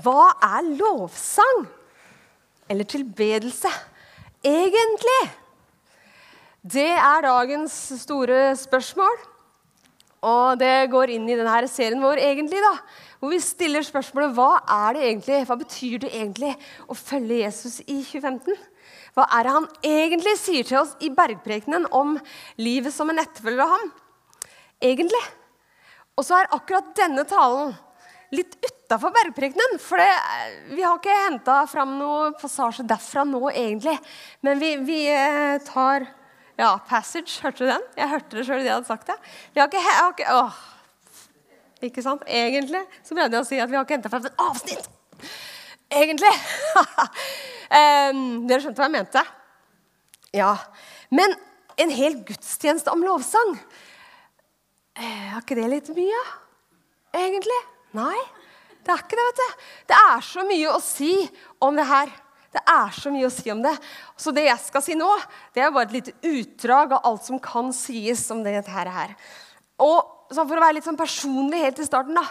Hva er lovsang? Eller tilbedelse? Egentlig? Det er dagens store spørsmål. Og det går inn i denne serien vår, egentlig, da, hvor vi stiller spørsmålet hva er det egentlig, hva betyr det egentlig å følge Jesus i 2015? Hva er det han egentlig sier til oss i bergprekenen om livet som en etterfølger av ham? Egentlig. Og så er akkurat denne talen litt utafor bergprekenen. For det, vi har ikke henta fram noe passasje derfra nå, egentlig. Men vi, vi eh, tar Ja, Passage, hørte du den? Jeg hørte det sjøl idet jeg hadde sagt det. Vi har ikke, har ikke åh, Ikke sant? Egentlig så prøvde jeg å si at vi har ikke henta fram et avsnitt. Egentlig. dere skjønte hva jeg mente? Ja. Men en hel gudstjeneste om lovsang, er ikke det litt mye? Egentlig? Nei, det er ikke det. vet du. Det er så mye å si om det her. Det er så mye å si om det. Så det jeg skal si nå, det er bare et lite utdrag av alt som kan sies om dette her. Og For å være litt sånn personlig helt i starten da.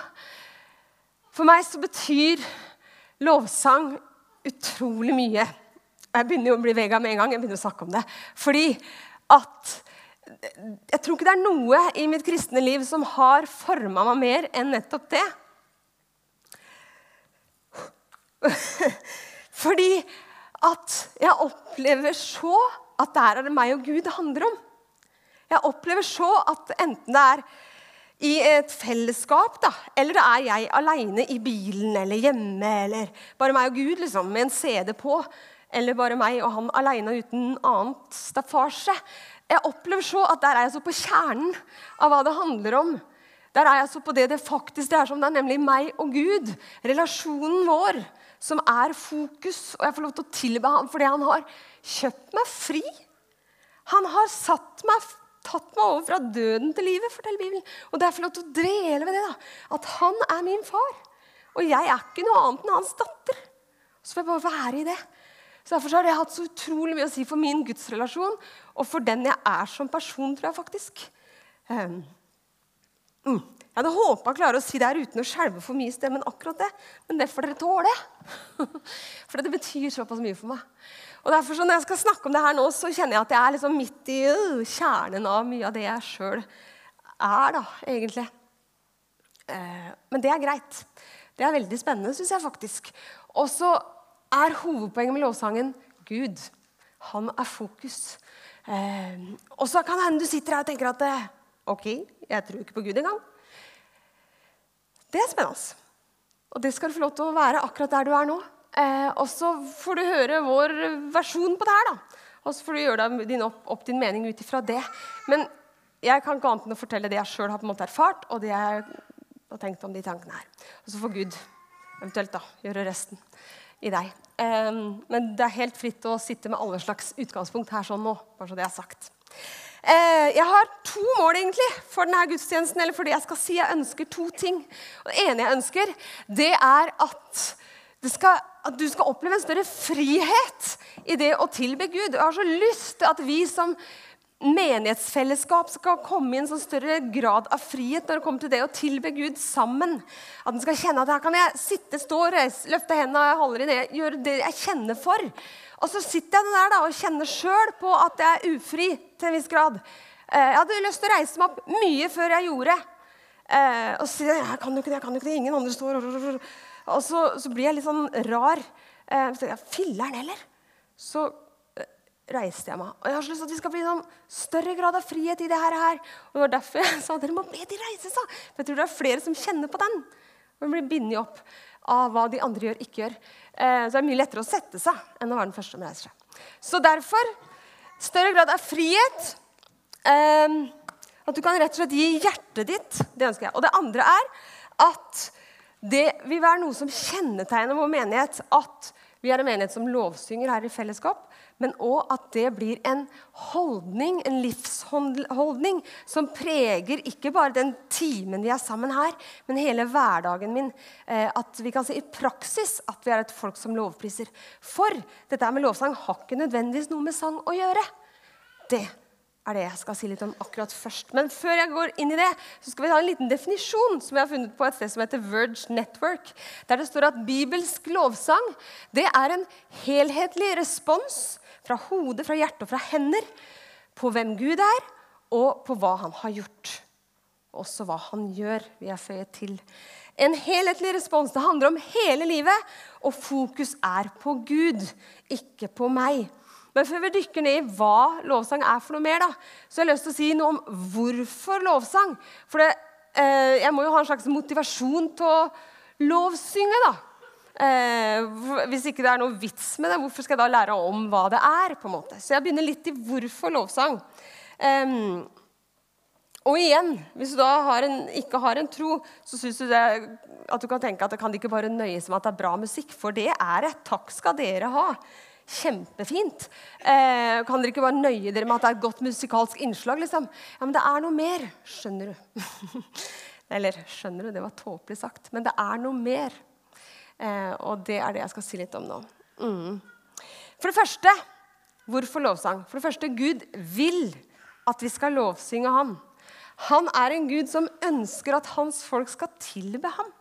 For meg så betyr lovsang utrolig mye. Jeg begynner jo å bli vega med en gang. jeg begynner å snakke om det. Fordi at jeg tror ikke det er noe i mitt kristne liv som har forma meg mer enn nettopp det. Fordi at jeg opplever så at der er det meg og Gud det handler om. Jeg opplever så at enten det er i et fellesskap, da, eller det er jeg aleine i bilen eller hjemme, eller bare meg og Gud liksom, med en CD på, eller bare meg og han aleine uten annet staffasje. Jeg opplever så at der er jeg så på kjernen av hva det handler om. Der er jeg så på det det faktisk det er som det er, nemlig meg og Gud. Relasjonen vår som er fokus, og jeg får lov til å tilbe ham fordi han har kjøpt meg fri. Han har satt meg, tatt meg over fra døden til livet, forteller Bibelen. Og det er for lov til å drele ved det. da, At han er min far. Og jeg er ikke noe annet enn hans datter. Så får jeg bare være i det. Så Derfor har det hatt så utrolig mye å si for min gudsrelasjon og for den jeg er som person, tror jeg faktisk. Um, mm. Jeg hadde håpa å klare å si det her uten å skjelve for mye i stemmen. akkurat det, Men det får dere tåle. For det betyr såpass mye for meg. Og derfor så Når jeg skal snakke om det her nå, så kjenner jeg at jeg er liksom midt i øh, kjernen av mye av det jeg sjøl er, da, egentlig. Uh, men det er greit. Det er veldig spennende, syns jeg faktisk. Og så er hovedpoenget med lovsangen Gud. Han er fokus. Uh, og så kan hende du sitter her og tenker at ok, jeg tror ikke på Gud engang. Det er spennende. Og det skal du få lov til å være akkurat der du er nå. Eh, og så får du høre vår versjon på det her. da. Og så får du gjøre deg din opp, opp, din mening ut ifra det. Men jeg kan ikke annet enn å fortelle det jeg sjøl har på en måte erfart, og det jeg har tenkt om de tankene her. Og så får Gud eventuelt da, gjøre resten i deg. Eh, men det er helt fritt å sitte med alle slags utgangspunkt her sånn nå. bare så det er sagt. Eh, jeg har to mål egentlig for denne gudstjenesten. eller for det Jeg skal si. Jeg ønsker to ting. Det ene jeg ønsker, det er at, det skal, at du skal oppleve en større frihet i det å tilbe Gud. Jeg har så lyst til at vi som menighetsfellesskap skal komme i en sånn større grad av frihet når det kommer til det å tilbe Gud sammen. At en skal kjenne at her kan jeg sitte, stå, reise, løfte hendene, holde i det, gjøre det jeg kjenner for. Og så sitter jeg der da, og kjenner sjøl på at jeg er ufri til en viss grad. Eh, jeg hadde lyst til å reise meg opp mye før jeg gjorde. Eh, og si jeg kan jo ikke det, jeg kan jo ikke det, ingen andre står Og så, så blir jeg litt sånn rar. Eh, så Filler'n heller. Så reiste jeg meg. Og jeg har så lyst til at vi skal bli sånn større grad av frihet i det her. Og det var derfor jeg sa dere må be de reise seg. For jeg tror det er flere som kjenner på den. Og blir bindet opp av hva de andre gjør, ikke gjør. Så det er mye lettere å sette seg enn å være den første som reiser seg. Så derfor større grad av frihet. Um, at du kan rett og slett gi hjertet ditt. Det ønsker jeg. Og det andre er at det vil være noe som kjennetegner vår menighet. At vi er en menighet som lovsynger her i fellesskap men òg at det blir en holdning, en livsholdning, som preger ikke bare den timen vi er sammen her, men hele hverdagen min. Eh, at vi kan si i praksis at vi er et folk som lovpriser. For dette med lovsang har ikke nødvendigvis noe med sang å gjøre. Det er det jeg skal si litt om akkurat først. Men før jeg går inn i det, så skal vi ha en liten definisjon som jeg har funnet på et sted som heter Verge Network. Der det står at bibelsk lovsang det er en helhetlig respons fra hodet, fra hjertet og fra hender på hvem Gud er, og på hva han har gjort. Også hva han gjør, vil jeg føye til. En helhetlig respons. Det handler om hele livet, og fokus er på Gud, ikke på meg. Men før vi dykker ned i hva lovsang er for noe mer, da, så har jeg lyst til å si noe om hvorfor lovsang. For det, eh, jeg må jo ha en slags motivasjon til å lovsynge, da. Eh, hvis ikke det er noe vits med det, hvorfor skal jeg da lære om hva det er? på en måte? Så jeg begynner litt i hvorfor lovsang. Eh, og igjen, hvis du da har en, ikke har en tro, så syns du det, at du kan tenke at det kan ikke bare nøyes med at det er bra musikk, for det er det. Takk skal dere ha. Kjempefint. Eh, kan dere ikke bare nøye dere med at det er et godt musikalsk innslag? liksom? Ja, Men det er noe mer, skjønner du. Eller skjønner du, det var tåpelig sagt. Men det er noe mer. Eh, og det er det jeg skal si litt om nå. Mm. For det første hvorfor lovsang? For det første, Gud vil at vi skal lovsynge Han. Han er en Gud som ønsker at hans folk skal tilbe ham.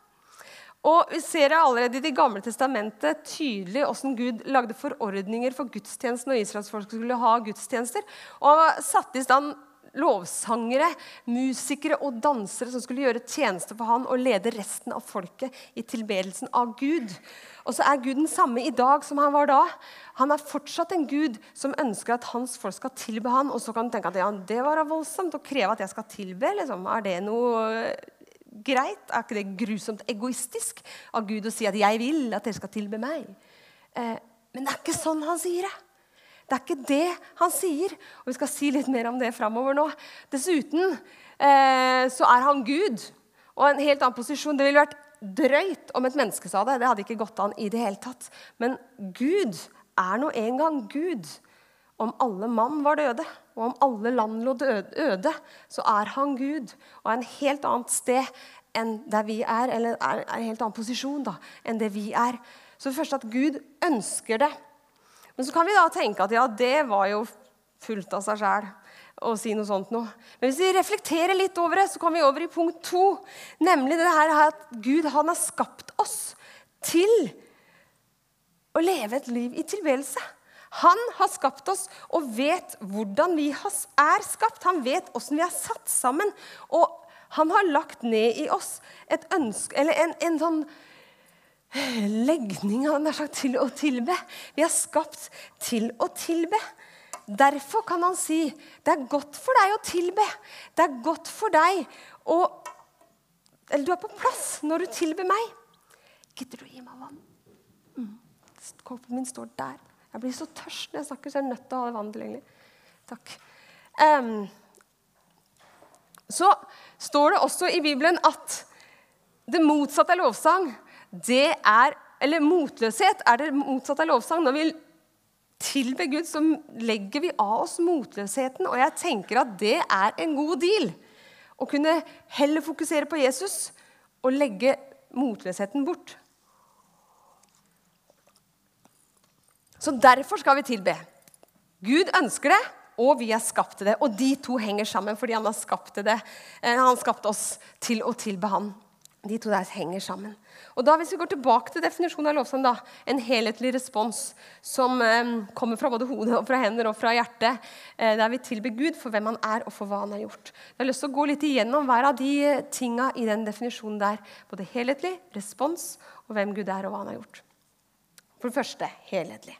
Og Vi ser allerede i Det gamle testamentet tydelig hvordan Gud lagde forordninger for gudstjenesten og israelsfolk skulle ha gudstjenester. Og satte i stand lovsangere, musikere og dansere som skulle gjøre tjeneste for han og lede resten av folket i tilbedelsen av Gud. Og så er Gud den samme i dag som han var da. Han er fortsatt en Gud som ønsker at hans folk skal tilbe han. Og så kan du tenke at ja, det var voldsomt å kreve at jeg skal tilbe. Liksom. Er det noe greit? Er ikke det grusomt egoistisk av Gud å si at 'jeg vil at dere skal tilbe meg'? Eh, men det er ikke sånn han sier det. Det er ikke det han sier. Og vi skal si litt mer om det framover nå. Dessuten eh, så er han Gud og en helt annen posisjon. Det ville vært drøyt om et menneske sa det. Det hadde ikke gått an i det hele tatt. Men Gud er nå engang Gud. Om alle mann var døde, og om alle land lå øde, så er han Gud og er en helt annet sted enn der vi er, eller er en helt annen posisjon da, enn det vi er. Så det første at Gud ønsker det. Men så kan vi da tenke at ja, det var jo fullt av seg sjæl å si noe sånt noe. Men hvis vi reflekterer litt over det, så kommer vi over i punkt to. Nemlig det her at Gud han har skapt oss til å leve et liv i tilværelse. Han har skapt oss og vet hvordan vi er skapt. Han vet åssen vi er satt sammen. Og han har lagt ned i oss et ønske, en, en sånn legning sagt, til å tilbe. Vi er skapt til å tilbe. Derfor kan han si det er godt for deg å tilbe. Det er godt for deg å Eller du er på plass når du tilber meg. Gidder du å gi meg vann? Mm. Kåpen min står der. Jeg blir så tørst når jeg snakker, så jeg er nødt til å ha vannet tilgjengelig. Takk. Um, så står det også i Bibelen at det motsatte er lovsang, det er Eller motløshet er det motsatte av lovsang. Når vi tilber Gud, så legger vi av oss motløsheten. Og jeg tenker at det er en god deal. Å kunne heller fokusere på Jesus og legge motløsheten bort. Så derfor skal vi tilbe. Gud ønsker det, og vi er skapt til det. Og de to henger sammen fordi han har skapt det. Eh, han skapte oss til å tilbe han. De to der henger sammen. Og da Hvis vi går tilbake til definisjonen av lovsang, da, en helhetlig respons som eh, kommer fra både hodet og fra hender og fra hjertet, eh, der vi tilber Gud for hvem han er og for hva han har gjort. Jeg har lyst til å gå litt igjennom hver av de tinga i den definisjonen der. Både helhetlig, respons og hvem Gud er og hva han har gjort. For det første helhetlig.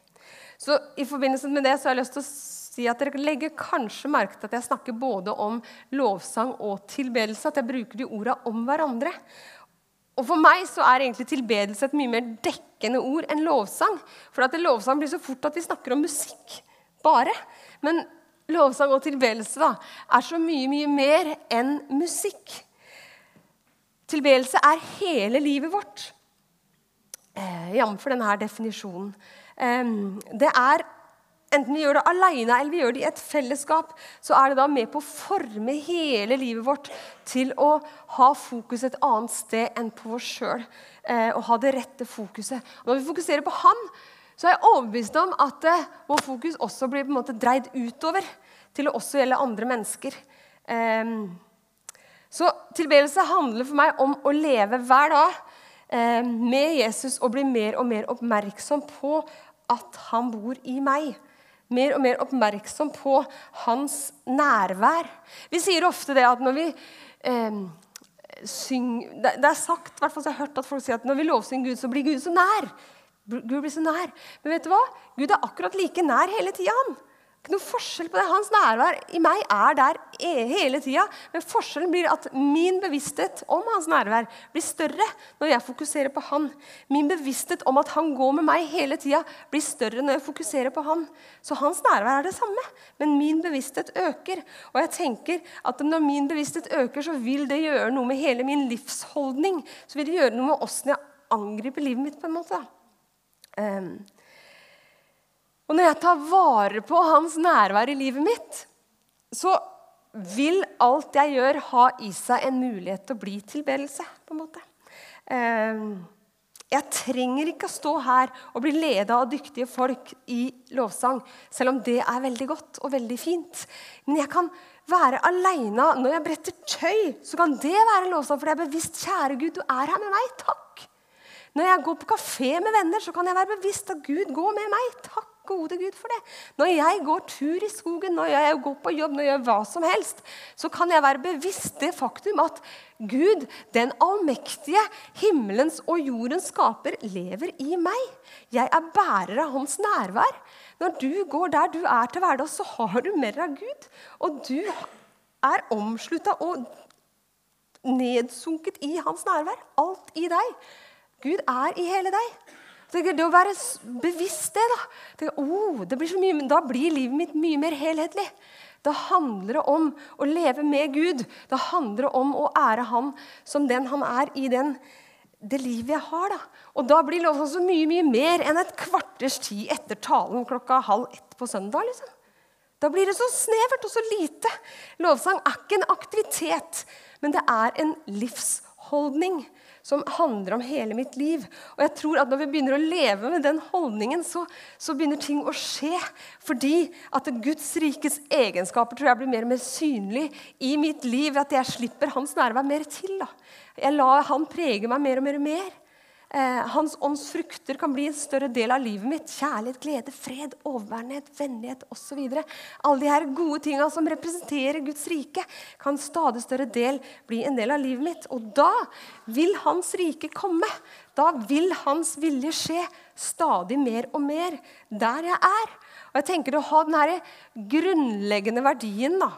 Så i forbindelse med det så har jeg lyst til å si at dere legger kanskje merke til at jeg snakker både om lovsang og tilbedelse. At jeg bruker de orda om hverandre. Og For meg så er egentlig tilbedelse et mye mer dekkende ord enn lovsang. For at lovsang blir så fort at vi snakker om musikk bare. Men lovsang og tilbedelse da, er så mye, mye mer enn musikk. Tilbedelse er hele livet vårt, eh, jf. denne definisjonen. Det er Enten vi gjør det alene eller vi gjør det i et fellesskap, så er det da med på å forme hele livet vårt til å ha fokus et annet sted enn på oss sjøl. Eh, og ha det rette fokuset. Når vi fokuserer på Han, så er jeg overbevist om at eh, vår fokus også blir på en måte dreid utover til å også gjelde andre mennesker. Eh, så tilbedelse handler for meg om å leve hver dag eh, med Jesus og bli mer og mer oppmerksom på at han bor i meg. Mer og mer oppmerksom på hans nærvær. Vi sier ofte det at når vi eh, synger det, er sagt, i hvert fall så jeg har hørt at folk sier at når vi lovsynger Gud, så blir Gud så nær. Gud blir så nær. Men vet du hva? Gud er akkurat like nær hele tida. Ikke noe forskjell på det. Hans nærvær i meg er der e- hele tida. Men forskjellen blir at min bevissthet om hans nærvær blir større når jeg fokuserer på han. Min bevissthet om at han går med meg hele tida, blir større når jeg fokuserer på han. Så hans nærvær er det samme, men min bevissthet øker. Og jeg tenker at når min bevissthet øker, så vil det gjøre noe med hele min livsholdning. Så vil det gjøre noe med åssen jeg angriper livet mitt. på en måte. Um, og når jeg tar vare på hans nærvær i livet mitt, så vil alt jeg gjør, ha i seg en mulighet til å bli tilbedelse. på en måte. Ehm, jeg trenger ikke å stå her og bli leda av dyktige folk i lovsang, selv om det er veldig godt og veldig fint. Men jeg kan være aleine når jeg bretter tøy. Så kan det være lovsang, for jeg er bevisst Kjære Gud, du er her med meg. Takk. Når jeg går på kafé med venner, så kan jeg være bevisst at Gud går med meg. Takk gode Gud for det. Når jeg går tur i skogen, når jeg går på jobb, når jeg gjør hva som helst, så kan jeg være bevisst det faktum at Gud, den allmektige, himmelens og jordens skaper, lever i meg. Jeg er bærer av hans nærvær. Når du går der du er til hverdags, så har du mer av Gud. Og du er omslutta og nedsunket i hans nærvær. Alt i deg. Gud er i hele deg. Det å være bevisst det, da. Tenker, oh, det blir mye, da blir livet mitt mye mer helhetlig. Da handler det om å leve med Gud. Da handler det om å ære Han som den han er i den, det livet jeg har. da. Og da blir lovsang så mye mye mer enn et kvarters tid etter talen klokka halv ett på søndag. liksom. Da blir det så snevert og så lite. Lovsang er ikke en aktivitet, men det er en livsholdning som handler om hele mitt liv. Og jeg tror at Når vi begynner å leve med den holdningen, så, så begynner ting å skje. Fordi at Guds rikes egenskaper tror jeg blir mer og mer synlig i mitt liv. At jeg slipper hans nærvær mer til. Da. Jeg lar han prege meg mer og mer. og mer. Eh, hans ånds frukter kan bli en større del av livet mitt. Kjærlighet, glede, fred, overbærenhet, vennlighet osv. Alle de her gode tinga som representerer Guds rike, kan stadig større del bli en del av livet mitt. Og da vil Hans rike komme. Da vil Hans vilje skje stadig mer og mer der jeg er. Og jeg tenker Å ha den grunnleggende verdien da,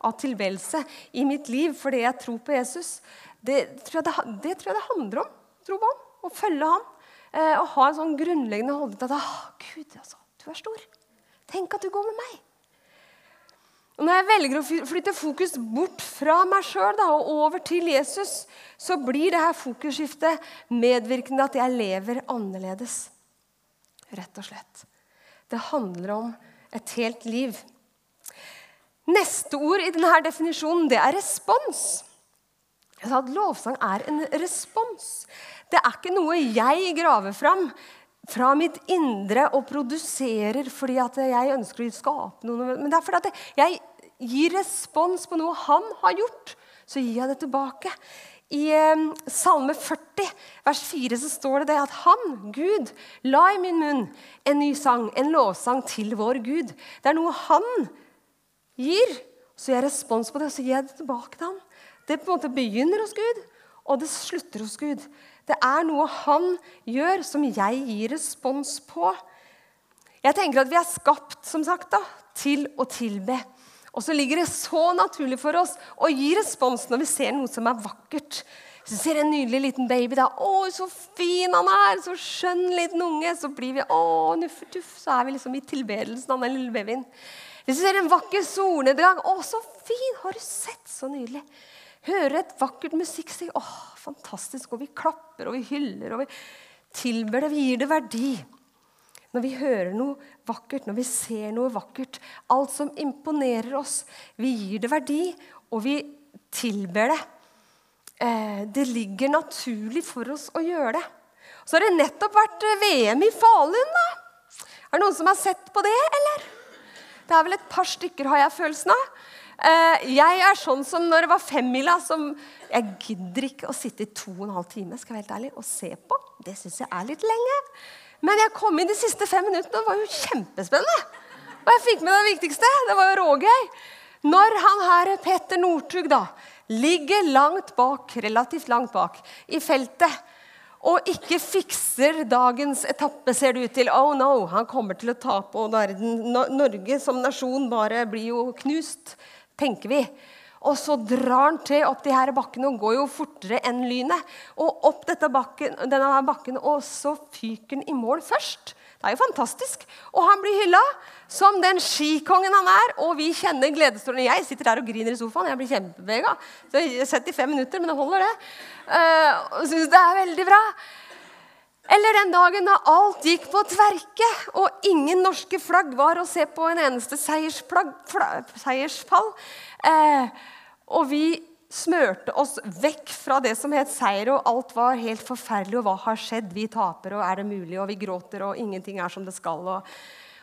av tilværelse i mitt liv fordi jeg tror på Jesus, det tror jeg det, det, tror jeg det handler om. Tro på ham og følge ham. Eh, og ha en sånn grunnleggende holdning til at ah, Gud, altså, du er stor. Tenk at du går med meg. Og Når jeg velger å flytte fokus bort fra meg sjøl og over til Jesus, så blir det her fokusskiftet medvirkende at jeg lever annerledes. Rett og slett. Det handler om et helt liv. Neste ord i denne definisjonen det er respons. Jeg sa at lovsang er en respons. Det er ikke noe jeg graver fram fra mitt indre og produserer fordi at jeg ønsker å skape noe. Men det er fordi at jeg gir respons på noe han har gjort. Så gir jeg det tilbake. I eh, Salme 40, vers 4, så står det, det at han, Gud, la i min munn en ny sang, en lovsang til vår Gud. Det er noe han gir. Så gir jeg respons på det, og så gir jeg det tilbake til ham. Det på en måte begynner hos Gud, og det slutter hos Gud. Det er noe han gjør, som jeg gir respons på. Jeg tenker at Vi er skapt som sagt, da, til å tilbe. Og så ligger det så naturlig for oss å gi respons når vi ser noe som er vakkert. Hvis vi ser en nydelig liten baby, da, 'Å, så fin han er!' Så skjønn liten unge. Så blir vi 'Å, nuffertuff', Så er vi liksom i tilbedelsen av den lille babyen. Hvis vi ser en vakker solnedgang 'Å, så fin! Har du sett? Så nydelig.' Høre et vakkert musikk, si 'Å, fantastisk', og vi klapper og vi hyller og vi tilber det, vi gir det verdi. Når vi hører noe vakkert, når vi ser noe vakkert, alt som imponerer oss, vi gir det verdi, og vi tilber det. Eh, det ligger naturlig for oss å gjøre det. Så har det nettopp vært VM i Falun. da. Er det noen som har sett på det, eller? Det er vel et par stykker, har jeg følelsen av. Eh, jeg er sånn som når det var femmila som Jeg gidder ikke å sitte i to og en halv time skal jeg være helt ærlig, og se på. Det syns jeg er litt lenge. Men jeg kom inn de siste fem minuttene, og det var jo kjempespennende. Og jeg fikk med det viktigste. Det var jo rågøy. Når han her, Petter Northug, da, ligger langt bak, relativt langt bak i feltet og ikke fikser dagens etappe, ser det ut til. Oh no, han kommer til å tape, og Norge som nasjon bare blir jo knust, tenker vi. Og så drar han til opp de her bakkene og går jo fortere enn lynet. Og opp bakken, denne bakken, og så fyker han i mål først. Det er jo fantastisk. Og han blir hylla som den skikongen han er. Og vi kjenner gledesstrålene. Jeg sitter der og griner i sofaen. Jeg blir kjempebevega. Så jeg har minutter, men det holder, det. Uh, og syns det er veldig bra. Eller den dagen da alt gikk på tverke, og ingen norske flagg var å se på en eneste seiersfall. Eh, og vi smørte oss vekk fra det som het seier, og alt var helt forferdelig. Og hva har skjedd? Vi taper, og er det mulig? Og vi gråter, og ingenting er som det skal. Og,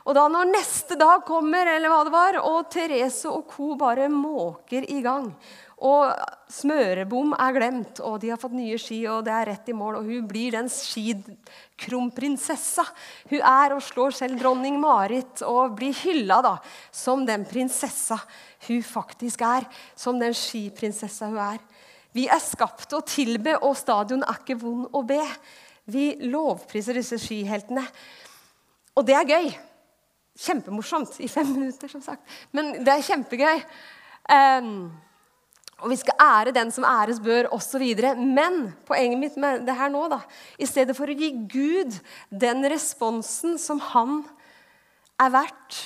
og da når neste dag kommer, eller hva det var, og Therese og co. bare måker i gang og smørebom er glemt, og de har fått nye ski, og det er rett i mål. Og hun blir den skikronprinsessa. Hun er og slår selv dronning Marit og blir hylla da, som den prinsessa hun faktisk er. Som den skiprinsessa hun er. Vi er skapt til å tilbe, og stadion er ikke vond å be. Vi lovpriser disse skiheltene. Og det er gøy. Kjempemorsomt i fem minutter, som sagt. Men det er kjempegøy. Um, og vi skal ære den som æres bør, osv. Men poenget mitt med det her nå, da, i stedet for å gi Gud den responsen som han er verdt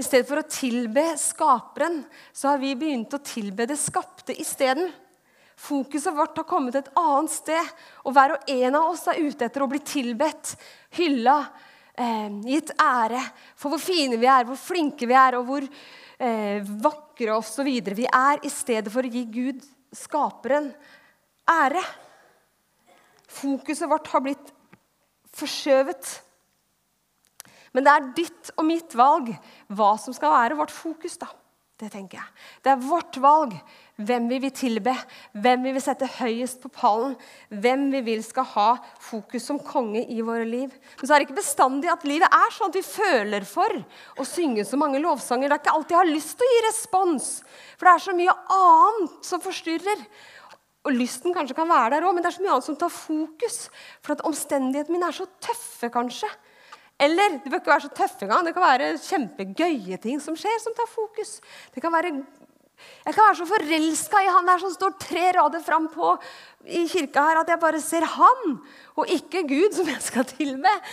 I stedet for å tilbe skaperen, så har vi begynt å tilbe det skapte isteden. Fokuset vårt har kommet et annet sted. Og hver og en av oss er ute etter å bli tilbedt, hylla, eh, gitt ære for hvor fine vi er, hvor flinke vi er, og hvor eh, vakre osv. Vi er i stedet for å gi Gud, skaperen, ære. Fokuset vårt har blitt forskjøvet. Men det er ditt og mitt valg hva som skal være vårt fokus. da. Det tenker jeg. Det er vårt valg hvem vi vil tilbe, hvem vi vil sette høyest på pallen, hvem vi vil skal ha fokus som konge i våre liv. Men så er det ikke bestandig at livet er sånn at vi føler for å synge så mange lovsanger. Det er ikke alltid jeg har lyst til å gi respons, for det er så mye annet som forstyrrer. Og lysten kanskje kan være der òg, men det er så mye annet som tar fokus. For at omstendighetene mine er så tøffe, kanskje. Eller det bør ikke være så tøffe engang. Det kan være kjempegøye ting som skjer, som tar fokus. Det kan være jeg kan være så forelska i han der som står tre rader fram på i kirka her, at jeg bare ser han, og ikke Gud, som jeg skal til med.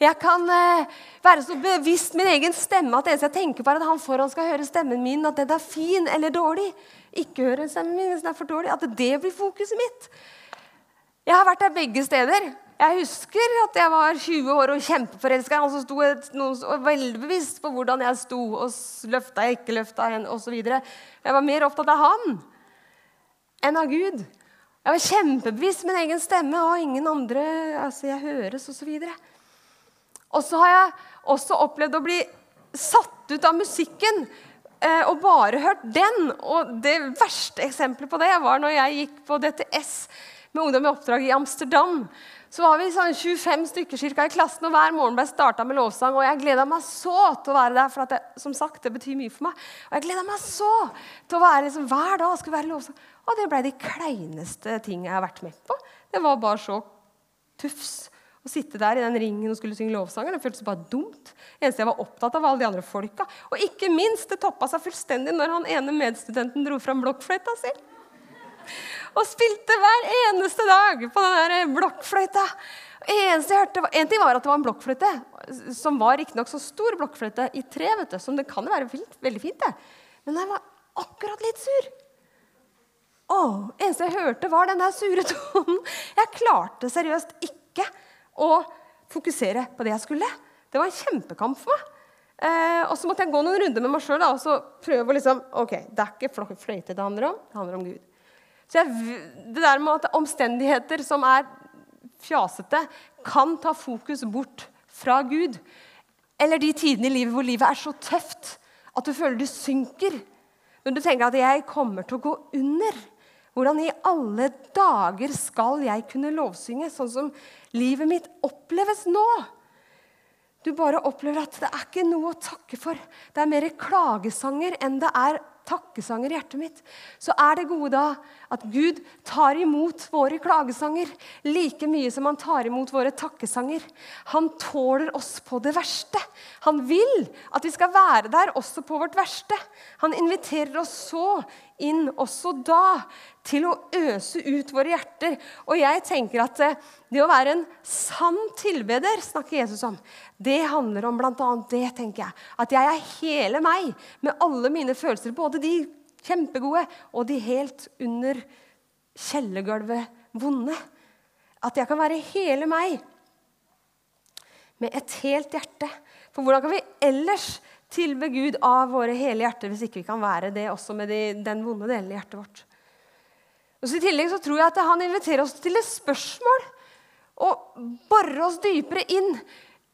jeg kan eh, være så bevisst min egen stemme at det eneste jeg tenker på, er at han foran skal høre stemmen min, at den er fin eller dårlig. Ikke høre stemmen min hvis den er for dårlig. At det blir fokuset mitt. Jeg har vært der begge steder. Jeg husker at jeg var 20 år og kjempeforelska. Han som sto noen, var veldig bevisst på hvordan jeg sto, og løfta jeg ikke løfta henne osv. Jeg var mer opptatt av han enn av Gud. Jeg var kjempebevisst min egen stemme og ingen andre altså Jeg høres, osv. Og så har jeg også opplevd å bli satt ut av musikken eh, og bare hørt den. Og det verste eksempelet på det var når jeg gikk på DTS med Ungdom i oppdrag i Amsterdam så var vi sånn 25 stykker cirka, i klassen, og hver morgen ble starta med lovsang. Og jeg gleda meg så til å være der, for det, som sagt, det betyr mye for meg. Og jeg gleda meg så til å være liksom, hver dag skulle være lovsang. Og det ble de kleineste ting jeg har vært med på. Det var bare så tufs å sitte der i den ringen og skulle synge lovsanger. Det føltes bare dumt. Det Eneste jeg var opptatt av, var alle de andre folka. Og ikke minst, det toppa seg fullstendig når han ene medstudenten dro fram blokkfløyta si og spilte hver eneste dag på den der blokkfløyta. Eneste jeg hørte, En ting var at det var en blokkfløyte, som var riktignok så stor blokkfløyte i tre. vet du, Som det kan være fint, veldig fint, det. Men jeg var akkurat litt sur. Åh, eneste jeg hørte, var den der sure tonen. Jeg klarte seriøst ikke å fokusere på det jeg skulle. Det var en kjempekamp for meg. Eh, og så måtte jeg gå noen runder med meg sjøl og så prøve å liksom, ok, Det er ikke fløyte det handler om, det handler om Gud. Så jeg, det der med at omstendigheter som er fjasete, kan ta fokus bort fra Gud. Eller de tidene i livet hvor livet er så tøft at du føler du synker. Når du tenker at 'jeg kommer til å gå under'. Hvordan i alle dager skal jeg kunne lovsynge sånn som livet mitt oppleves nå? Du bare opplever at det er ikke noe å takke for. Det er mer klagesanger enn det er takkesanger i hjertet mitt. Så er det gode da at Gud tar imot våre klagesanger like mye som han tar imot våre takkesanger. Han tåler oss på det verste. Han vil at vi skal være der også på vårt verste. Han inviterer oss så inn også da til å øse ut våre hjerter. Og jeg tenker at eh, det å være en sann tilbeder, snakker Jesus om, det handler om bl.a. det, tenker jeg. At jeg er hele meg, med alle mine følelser. Både de kjempegode og de helt under kjellergulvet vonde. At jeg kan være hele meg med et helt hjerte. For hvordan kan vi ellers tilbe Gud av våre hele hjerter hvis ikke vi kan være det også med de, den vonde delen i hjertet vårt. Og så I tillegg så tror jeg at han inviterer oss til et spørsmål og borer oss dypere inn.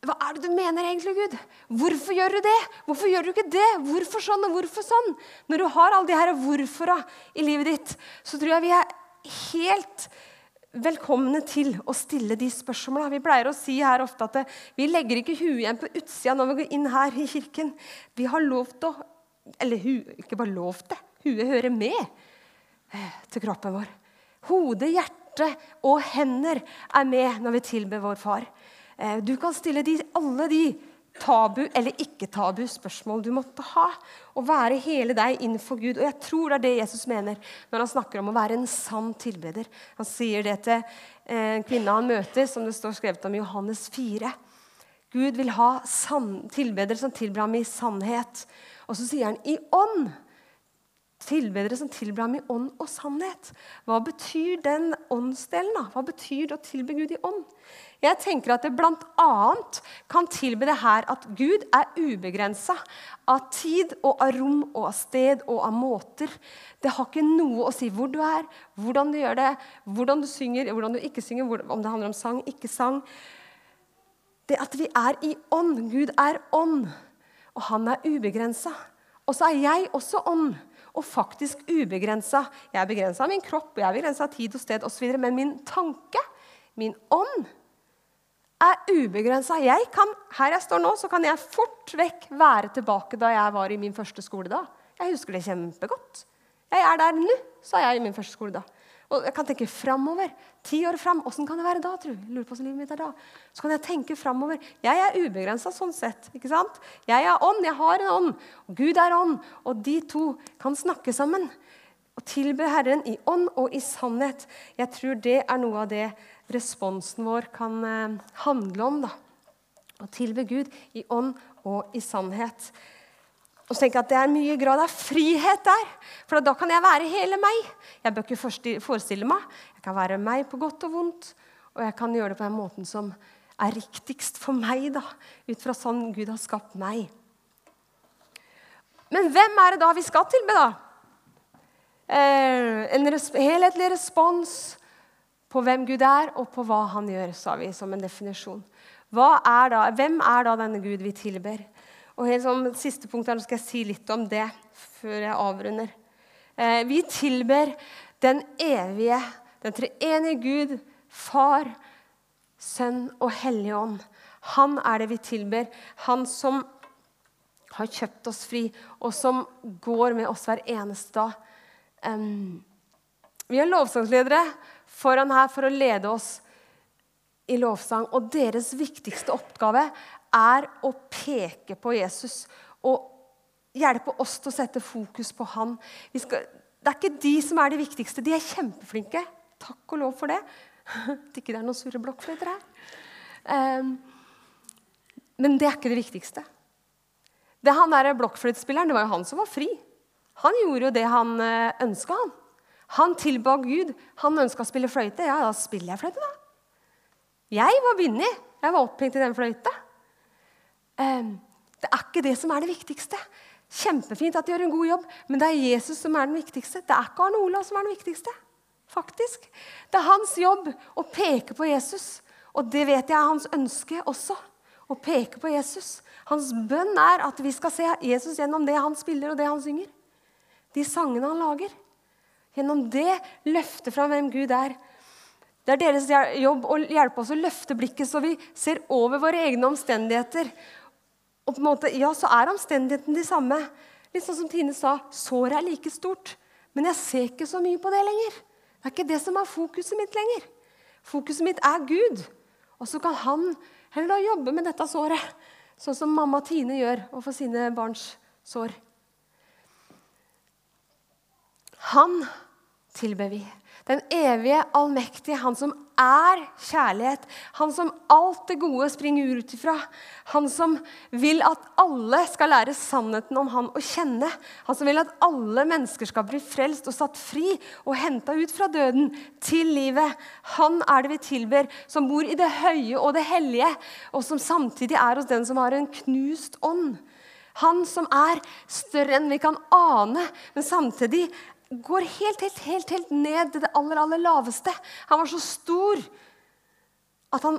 Hva er det du mener egentlig, Gud? Hvorfor gjør du det? Hvorfor gjør du ikke det? Hvorfor sånn og hvorfor sånn? Når du har alle de her hvorfora i livet ditt, så tror jeg vi er helt velkomne til å stille de spørsmåla. Vi pleier å si her ofte at vi legger ikke huet igjen på utsida når vi går inn her i kirken. Vi har lov til å Eller hu, ikke bare lov til, huet hører med eh, til kroppen vår. Hode, hjerte og hender er med når vi tilber vår far. Eh, du kan stille de, alle de tabu eller ikke-tabu spørsmål du måtte ha. Å være hele deg innenfor Gud. Og jeg tror det er det Jesus mener når han snakker om å være en sann tilbeder. Han sier det til en eh, kvinne han møter, som det står skrevet om i Johannes 4. Gud vil ha tilbedere som tilber ham i sannhet. Og så sier han i ånd tilbedere som tilber ham i ånd og sannhet. Hva betyr den åndsdelen? da? Hva betyr det å tilbe Gud i ånd? Jeg tenker at det bl.a. kan tilbe det her at Gud er ubegrensa av tid og av rom og av sted og av måter. Det har ikke noe å si hvor du er, hvordan du gjør det, hvordan du synger, hvordan du ikke synger, om det handler om sang, ikke sang. Det at vi er i ånd. Gud er ånd, og han er ubegrensa. Og så er jeg også ånd og faktisk ubegrensa. Jeg er begrensa av min kropp, jeg er begrensa av tid og sted osv. Men min tanke, min ånd, er ubegrensa. Her jeg står nå, så kan jeg fort vekk være tilbake da jeg var i min første skole da. Jeg husker det kjempegodt. Jeg er der nå, sa jeg i min første skole da. Og jeg kan tenke framover. Ti år fram. Åssen kan det være da? tror jeg? Lurer på hvordan livet mitt er da. Så kan jeg tenke framover. Jeg er ubegrensa sånn sett. ikke sant? Jeg er ånd. Jeg har en ånd. Og Gud er ånd. Og de to kan snakke sammen. Og tilbe Herren i ånd og i sannhet. Jeg tror det er noe av det responsen vår kan eh, handle om. da. Å tilbe Gud i ånd og i sannhet. Og så tenker jeg at Det er mye grad av frihet der. For da kan jeg være hele meg. Jeg bør ikke forestille meg. Jeg kan være meg på godt og vondt. Og jeg kan gjøre det på den måten som er riktigst for meg, da, ut fra sånn Gud har skapt meg. Men hvem er det da vi skal tilbe, da? Eh, en res helhetlig respons på hvem Gud er, og på hva han gjør, sa vi som en definisjon. Er da, hvem er da denne Gud vi tilber? Og helt som siste punkt her, skal jeg si litt om det før jeg avrunder. Eh, vi tilber den evige, den treenige Gud, Far, Sønn og Hellige Ånd. Han er det vi tilber. Han som har kjøpt oss fri, og som går med oss hver eneste dag. Um, vi har lovsangsledere foran her for å lede oss i lovsang. Og deres viktigste oppgave er å peke på Jesus og hjelpe oss til å sette fokus på han. Skal, det er ikke de som er de viktigste. De er kjempeflinke. Takk og lov for det. At ikke det er noen sure blokkfløyter her. Um, men det er ikke det viktigste. Det han der blokkfløytespilleren, det var jo han som var fri. Han gjorde jo det han eh, ønska, han. Han tilba Gud. Han ønska å spille fløyte. Ja, da spiller jeg fløyte, da. Jeg var bindet. Jeg var opphengt i den fløyta. Ehm, det er ikke det som er det viktigste. Kjempefint at de gjør en god jobb, men det er Jesus som er den viktigste. Det er ikke Arne Olav som er den viktigste. faktisk. Det er hans jobb å peke på Jesus. Og det vet jeg er hans ønske også. Å peke på Jesus. Hans bønn er at vi skal se Jesus gjennom det han spiller og det han synger. De sangene han lager. Gjennom det løfte fra hvem Gud er. Det er deres jobb å hjelpe oss å løfte blikket så vi ser over våre egne omstendigheter. Og på en måte, ja, så er omstendighetene de samme. Litt sånn som Tine sa, såret er like stort. Men jeg ser ikke så mye på det lenger. Det er ikke det som er fokuset mitt lenger. Fokuset mitt er Gud. Og så kan han heller da jobbe med dette såret, sånn som mamma Tine gjør overfor sine barns sår. Han tilber vi. Den evige, allmektige, han som er kjærlighet. Han som alt det gode springer ut ifra. Han som vil at alle skal lære sannheten om han å kjenne. Han som vil at alle mennesker skal bli frelst og satt fri og henta ut fra døden til livet. Han er det vi tilber, som bor i det høye og det hellige, og som samtidig er hos den som har en knust ånd. Han som er større enn vi kan ane, men samtidig går helt, helt, helt, helt ned til det aller, aller laveste. Han var så stor at han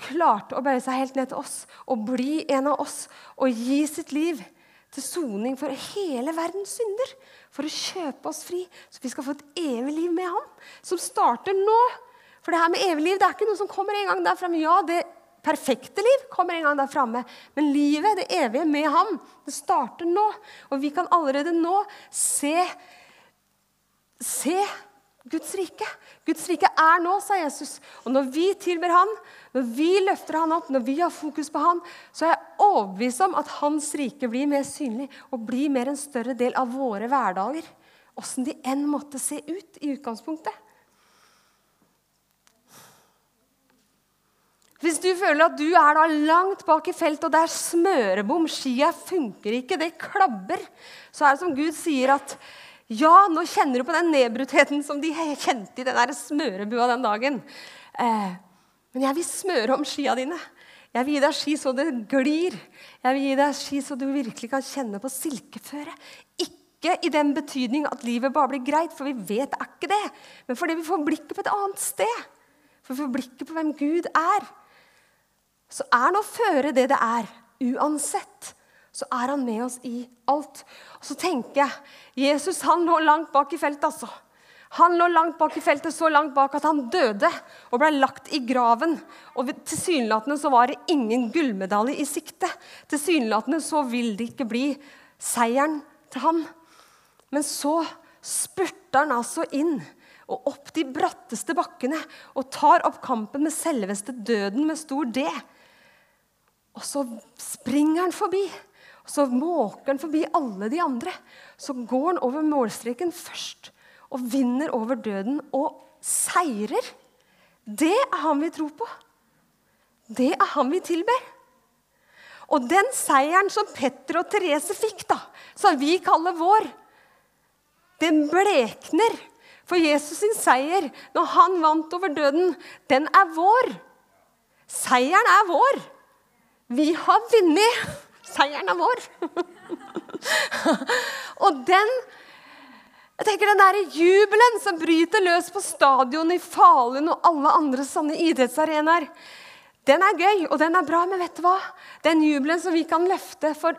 klarte å bøye seg helt ned til oss og bli en av oss og gi sitt liv til soning for hele verdens synder. For å kjøpe oss fri, så vi skal få et evig liv med ham. Som starter nå. For det her med evig liv det er ikke noe som kommer en gang der framme. Ja, det perfekte liv kommer en gang der framme. Men livet, det evige med ham, det starter nå. Og vi kan allerede nå se Se Guds rike. Guds rike er nå, sa Jesus. Og når vi tilber Han, når vi løfter Han opp, når vi har fokus på Han, så er jeg overbevist om at Hans rike blir mer synlig og blir mer en større del av våre hverdager. Åssen de enn måtte se ut i utgangspunktet. Hvis du føler at du er da langt bak i feltet, og det er smørebom, skia funker ikke, det klabber, så er det som Gud sier at ja, nå kjenner du på den nedbruttheten som de kjente i den smørebua den dagen. Eh, men jeg vil smøre om skia dine. Jeg vil gi deg ski så det glir. Jeg vil gi deg ski så du virkelig kan kjenne på silkeføre. Ikke i den betydning at livet bare blir greit, for vi vet er ikke det. Men fordi vi får blikket på et annet sted. For vi får blikket på hvem Gud er. Så er nå føre det det er, uansett så er han med oss i alt. Og så tenker jeg Jesus han lå langt bak i feltet. altså. Han lå langt bak i feltet, så langt bak at han døde og ble lagt i graven. Og Tilsynelatende så var det ingen gullmedalje i sikte. Tilsynelatende så vil det ikke bli seieren til ham. Men så spurter han altså inn og opp de bratteste bakkene og tar opp kampen med selveste døden med stor D. Og så springer han forbi. Så måker han forbi alle de andre. Så går han over målstreken først og vinner over døden og seirer. Det er han vi tror på. Det er han vi tilber. Og den seieren som Petter og Therese fikk, da, som vi kaller vår, den blekner. For Jesus sin seier, når han vant over døden, den er vår. Seieren er vår. Vi har vunnet. Seieren er vår. og den jeg tenker Den der jubelen som bryter løs på stadionet i Falun og alle andre sånne idrettsarenaer, den er gøy og den er bra, men vet du hva? Den jubelen som vi kan løfte for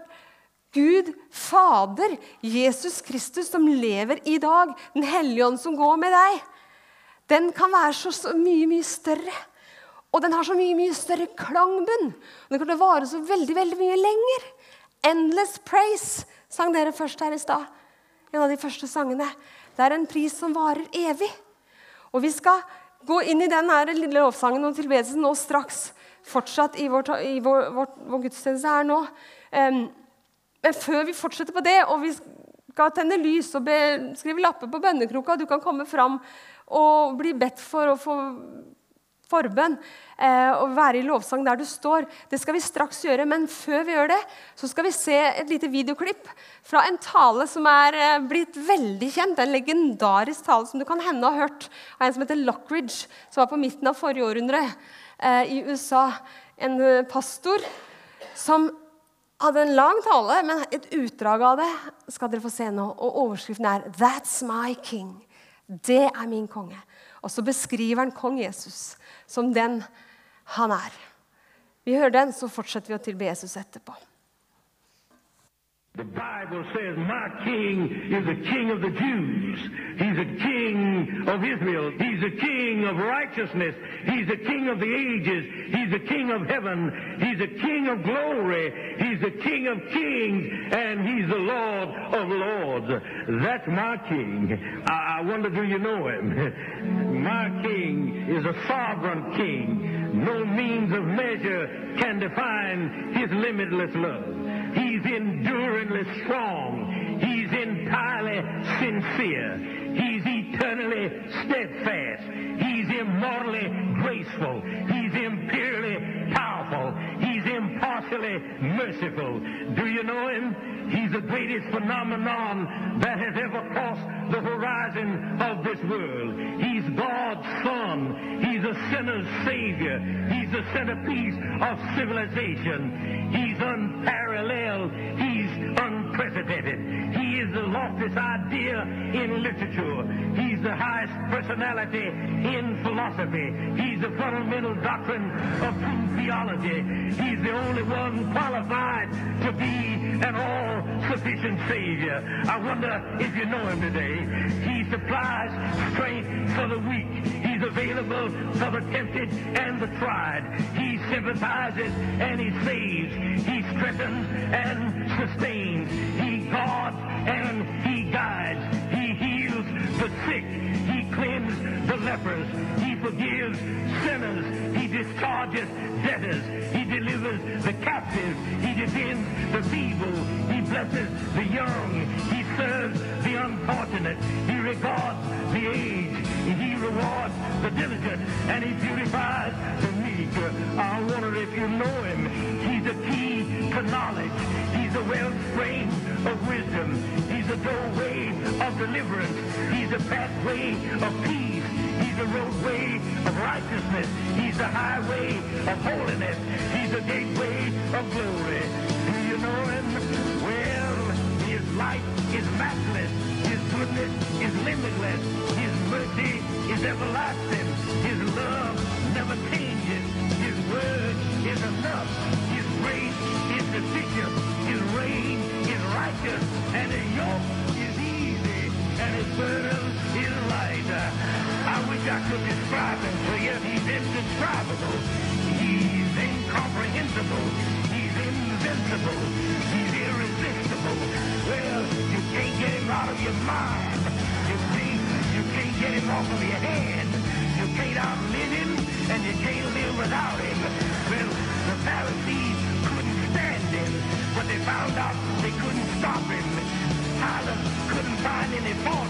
Gud Fader, Jesus Kristus, som lever i dag, Den hellige ånd som går med deg, den kan være så, så mye, mye større. Og den har så mye mye større klangbunn. Den kan vare så veldig veldig mye lenger. 'Endless Praise' sang dere først her i stad. En av de første sangene. Det er en pris som varer evig. Og vi skal gå inn i den her lille lovsangen og tilbedelsen nå straks. Fortsatt i vår, i vår, vår, vår gudstjeneste her nå. Um, men før vi fortsetter på det, og vi skal tenne lys og be, skrive lapper på bønnekroka, du kan komme fram og bli bedt for å få forbønn eh, og være i lovsang der du står. Det skal vi straks gjøre, men før vi gjør det, så skal vi se et lite videoklipp fra en tale som er eh, blitt veldig kjent. En legendarisk tale som du kan hende ha hørt av en som heter Lockridge, som var på midten av forrige århundre eh, i USA. En pastor som hadde en lang tale, men et utdrag av det skal dere få se nå. Og overskriften er 'That's my king'. Det er min konge. Og så beskriver han kong Jesus som den han er. Vi hører den, så fortsetter vi å tilbe Jesus etterpå. The Bible says, My king is the king of the Jews. He's a king of Israel. He's a king of righteousness. He's a king of the ages. He's a king of heaven. He's a king of glory. He's the king of kings. And he's the Lord of lords. That's my king. I, I wonder, do you know him? my king is a sovereign king. No means of measure can define his limitless love. He's enduringly strong. He's entirely sincere. He's eternally steadfast. He's immortally graceful. He's imperially powerful. He's impartially merciful. Do you know him? He's the greatest phenomenon that has ever crossed the horizon of this world. He's God's Son. He's a sinner's Savior. He's the centerpiece of civilization. He's unparalleled. He's unprecedented. He is the loftiest idea in literature. He's the highest personality in philosophy. He's the fundamental doctrine of true theology. He's the only one qualified to be an all-sufficient Savior. I wonder if you know him today. He supplies strength for the weak. He's available for the tempted and the tried. He sympathizes and he saves. He strengthens and sustains. He guards and he guides. He heals the sick. He cleanses the lepers. He forgives sinners. He discharges debtors. He delivers the captive. He defends the feeble. He blesses the young. He serves the unfortunate. He regards the aged. He rewards the diligent. And he beautifies the meek. I wonder if you know him. He's a key to knowledge. He's a wellspring of wisdom. He's a doorway of deliverance. He's a pathway of peace. He's a roadway of righteousness. He's a highway of holiness. He's a gateway of glory. Do you know him? Well, his light is matchless. His goodness is limitless. His is. His love never changes. His word is enough. His grace. His reign is righteous. And his yoke is easy. And his burden is light. I wish I could describe him to you. He's indescribable. He's incomprehensible. He's invincible. He's irresistible. Well, you can't get him out of your mind. You see, you can't get him off of your head. You can't and you can't live without him. Well, the Pharisees couldn't stand him, but they found out they couldn't stop him. Pilate couldn't find any fault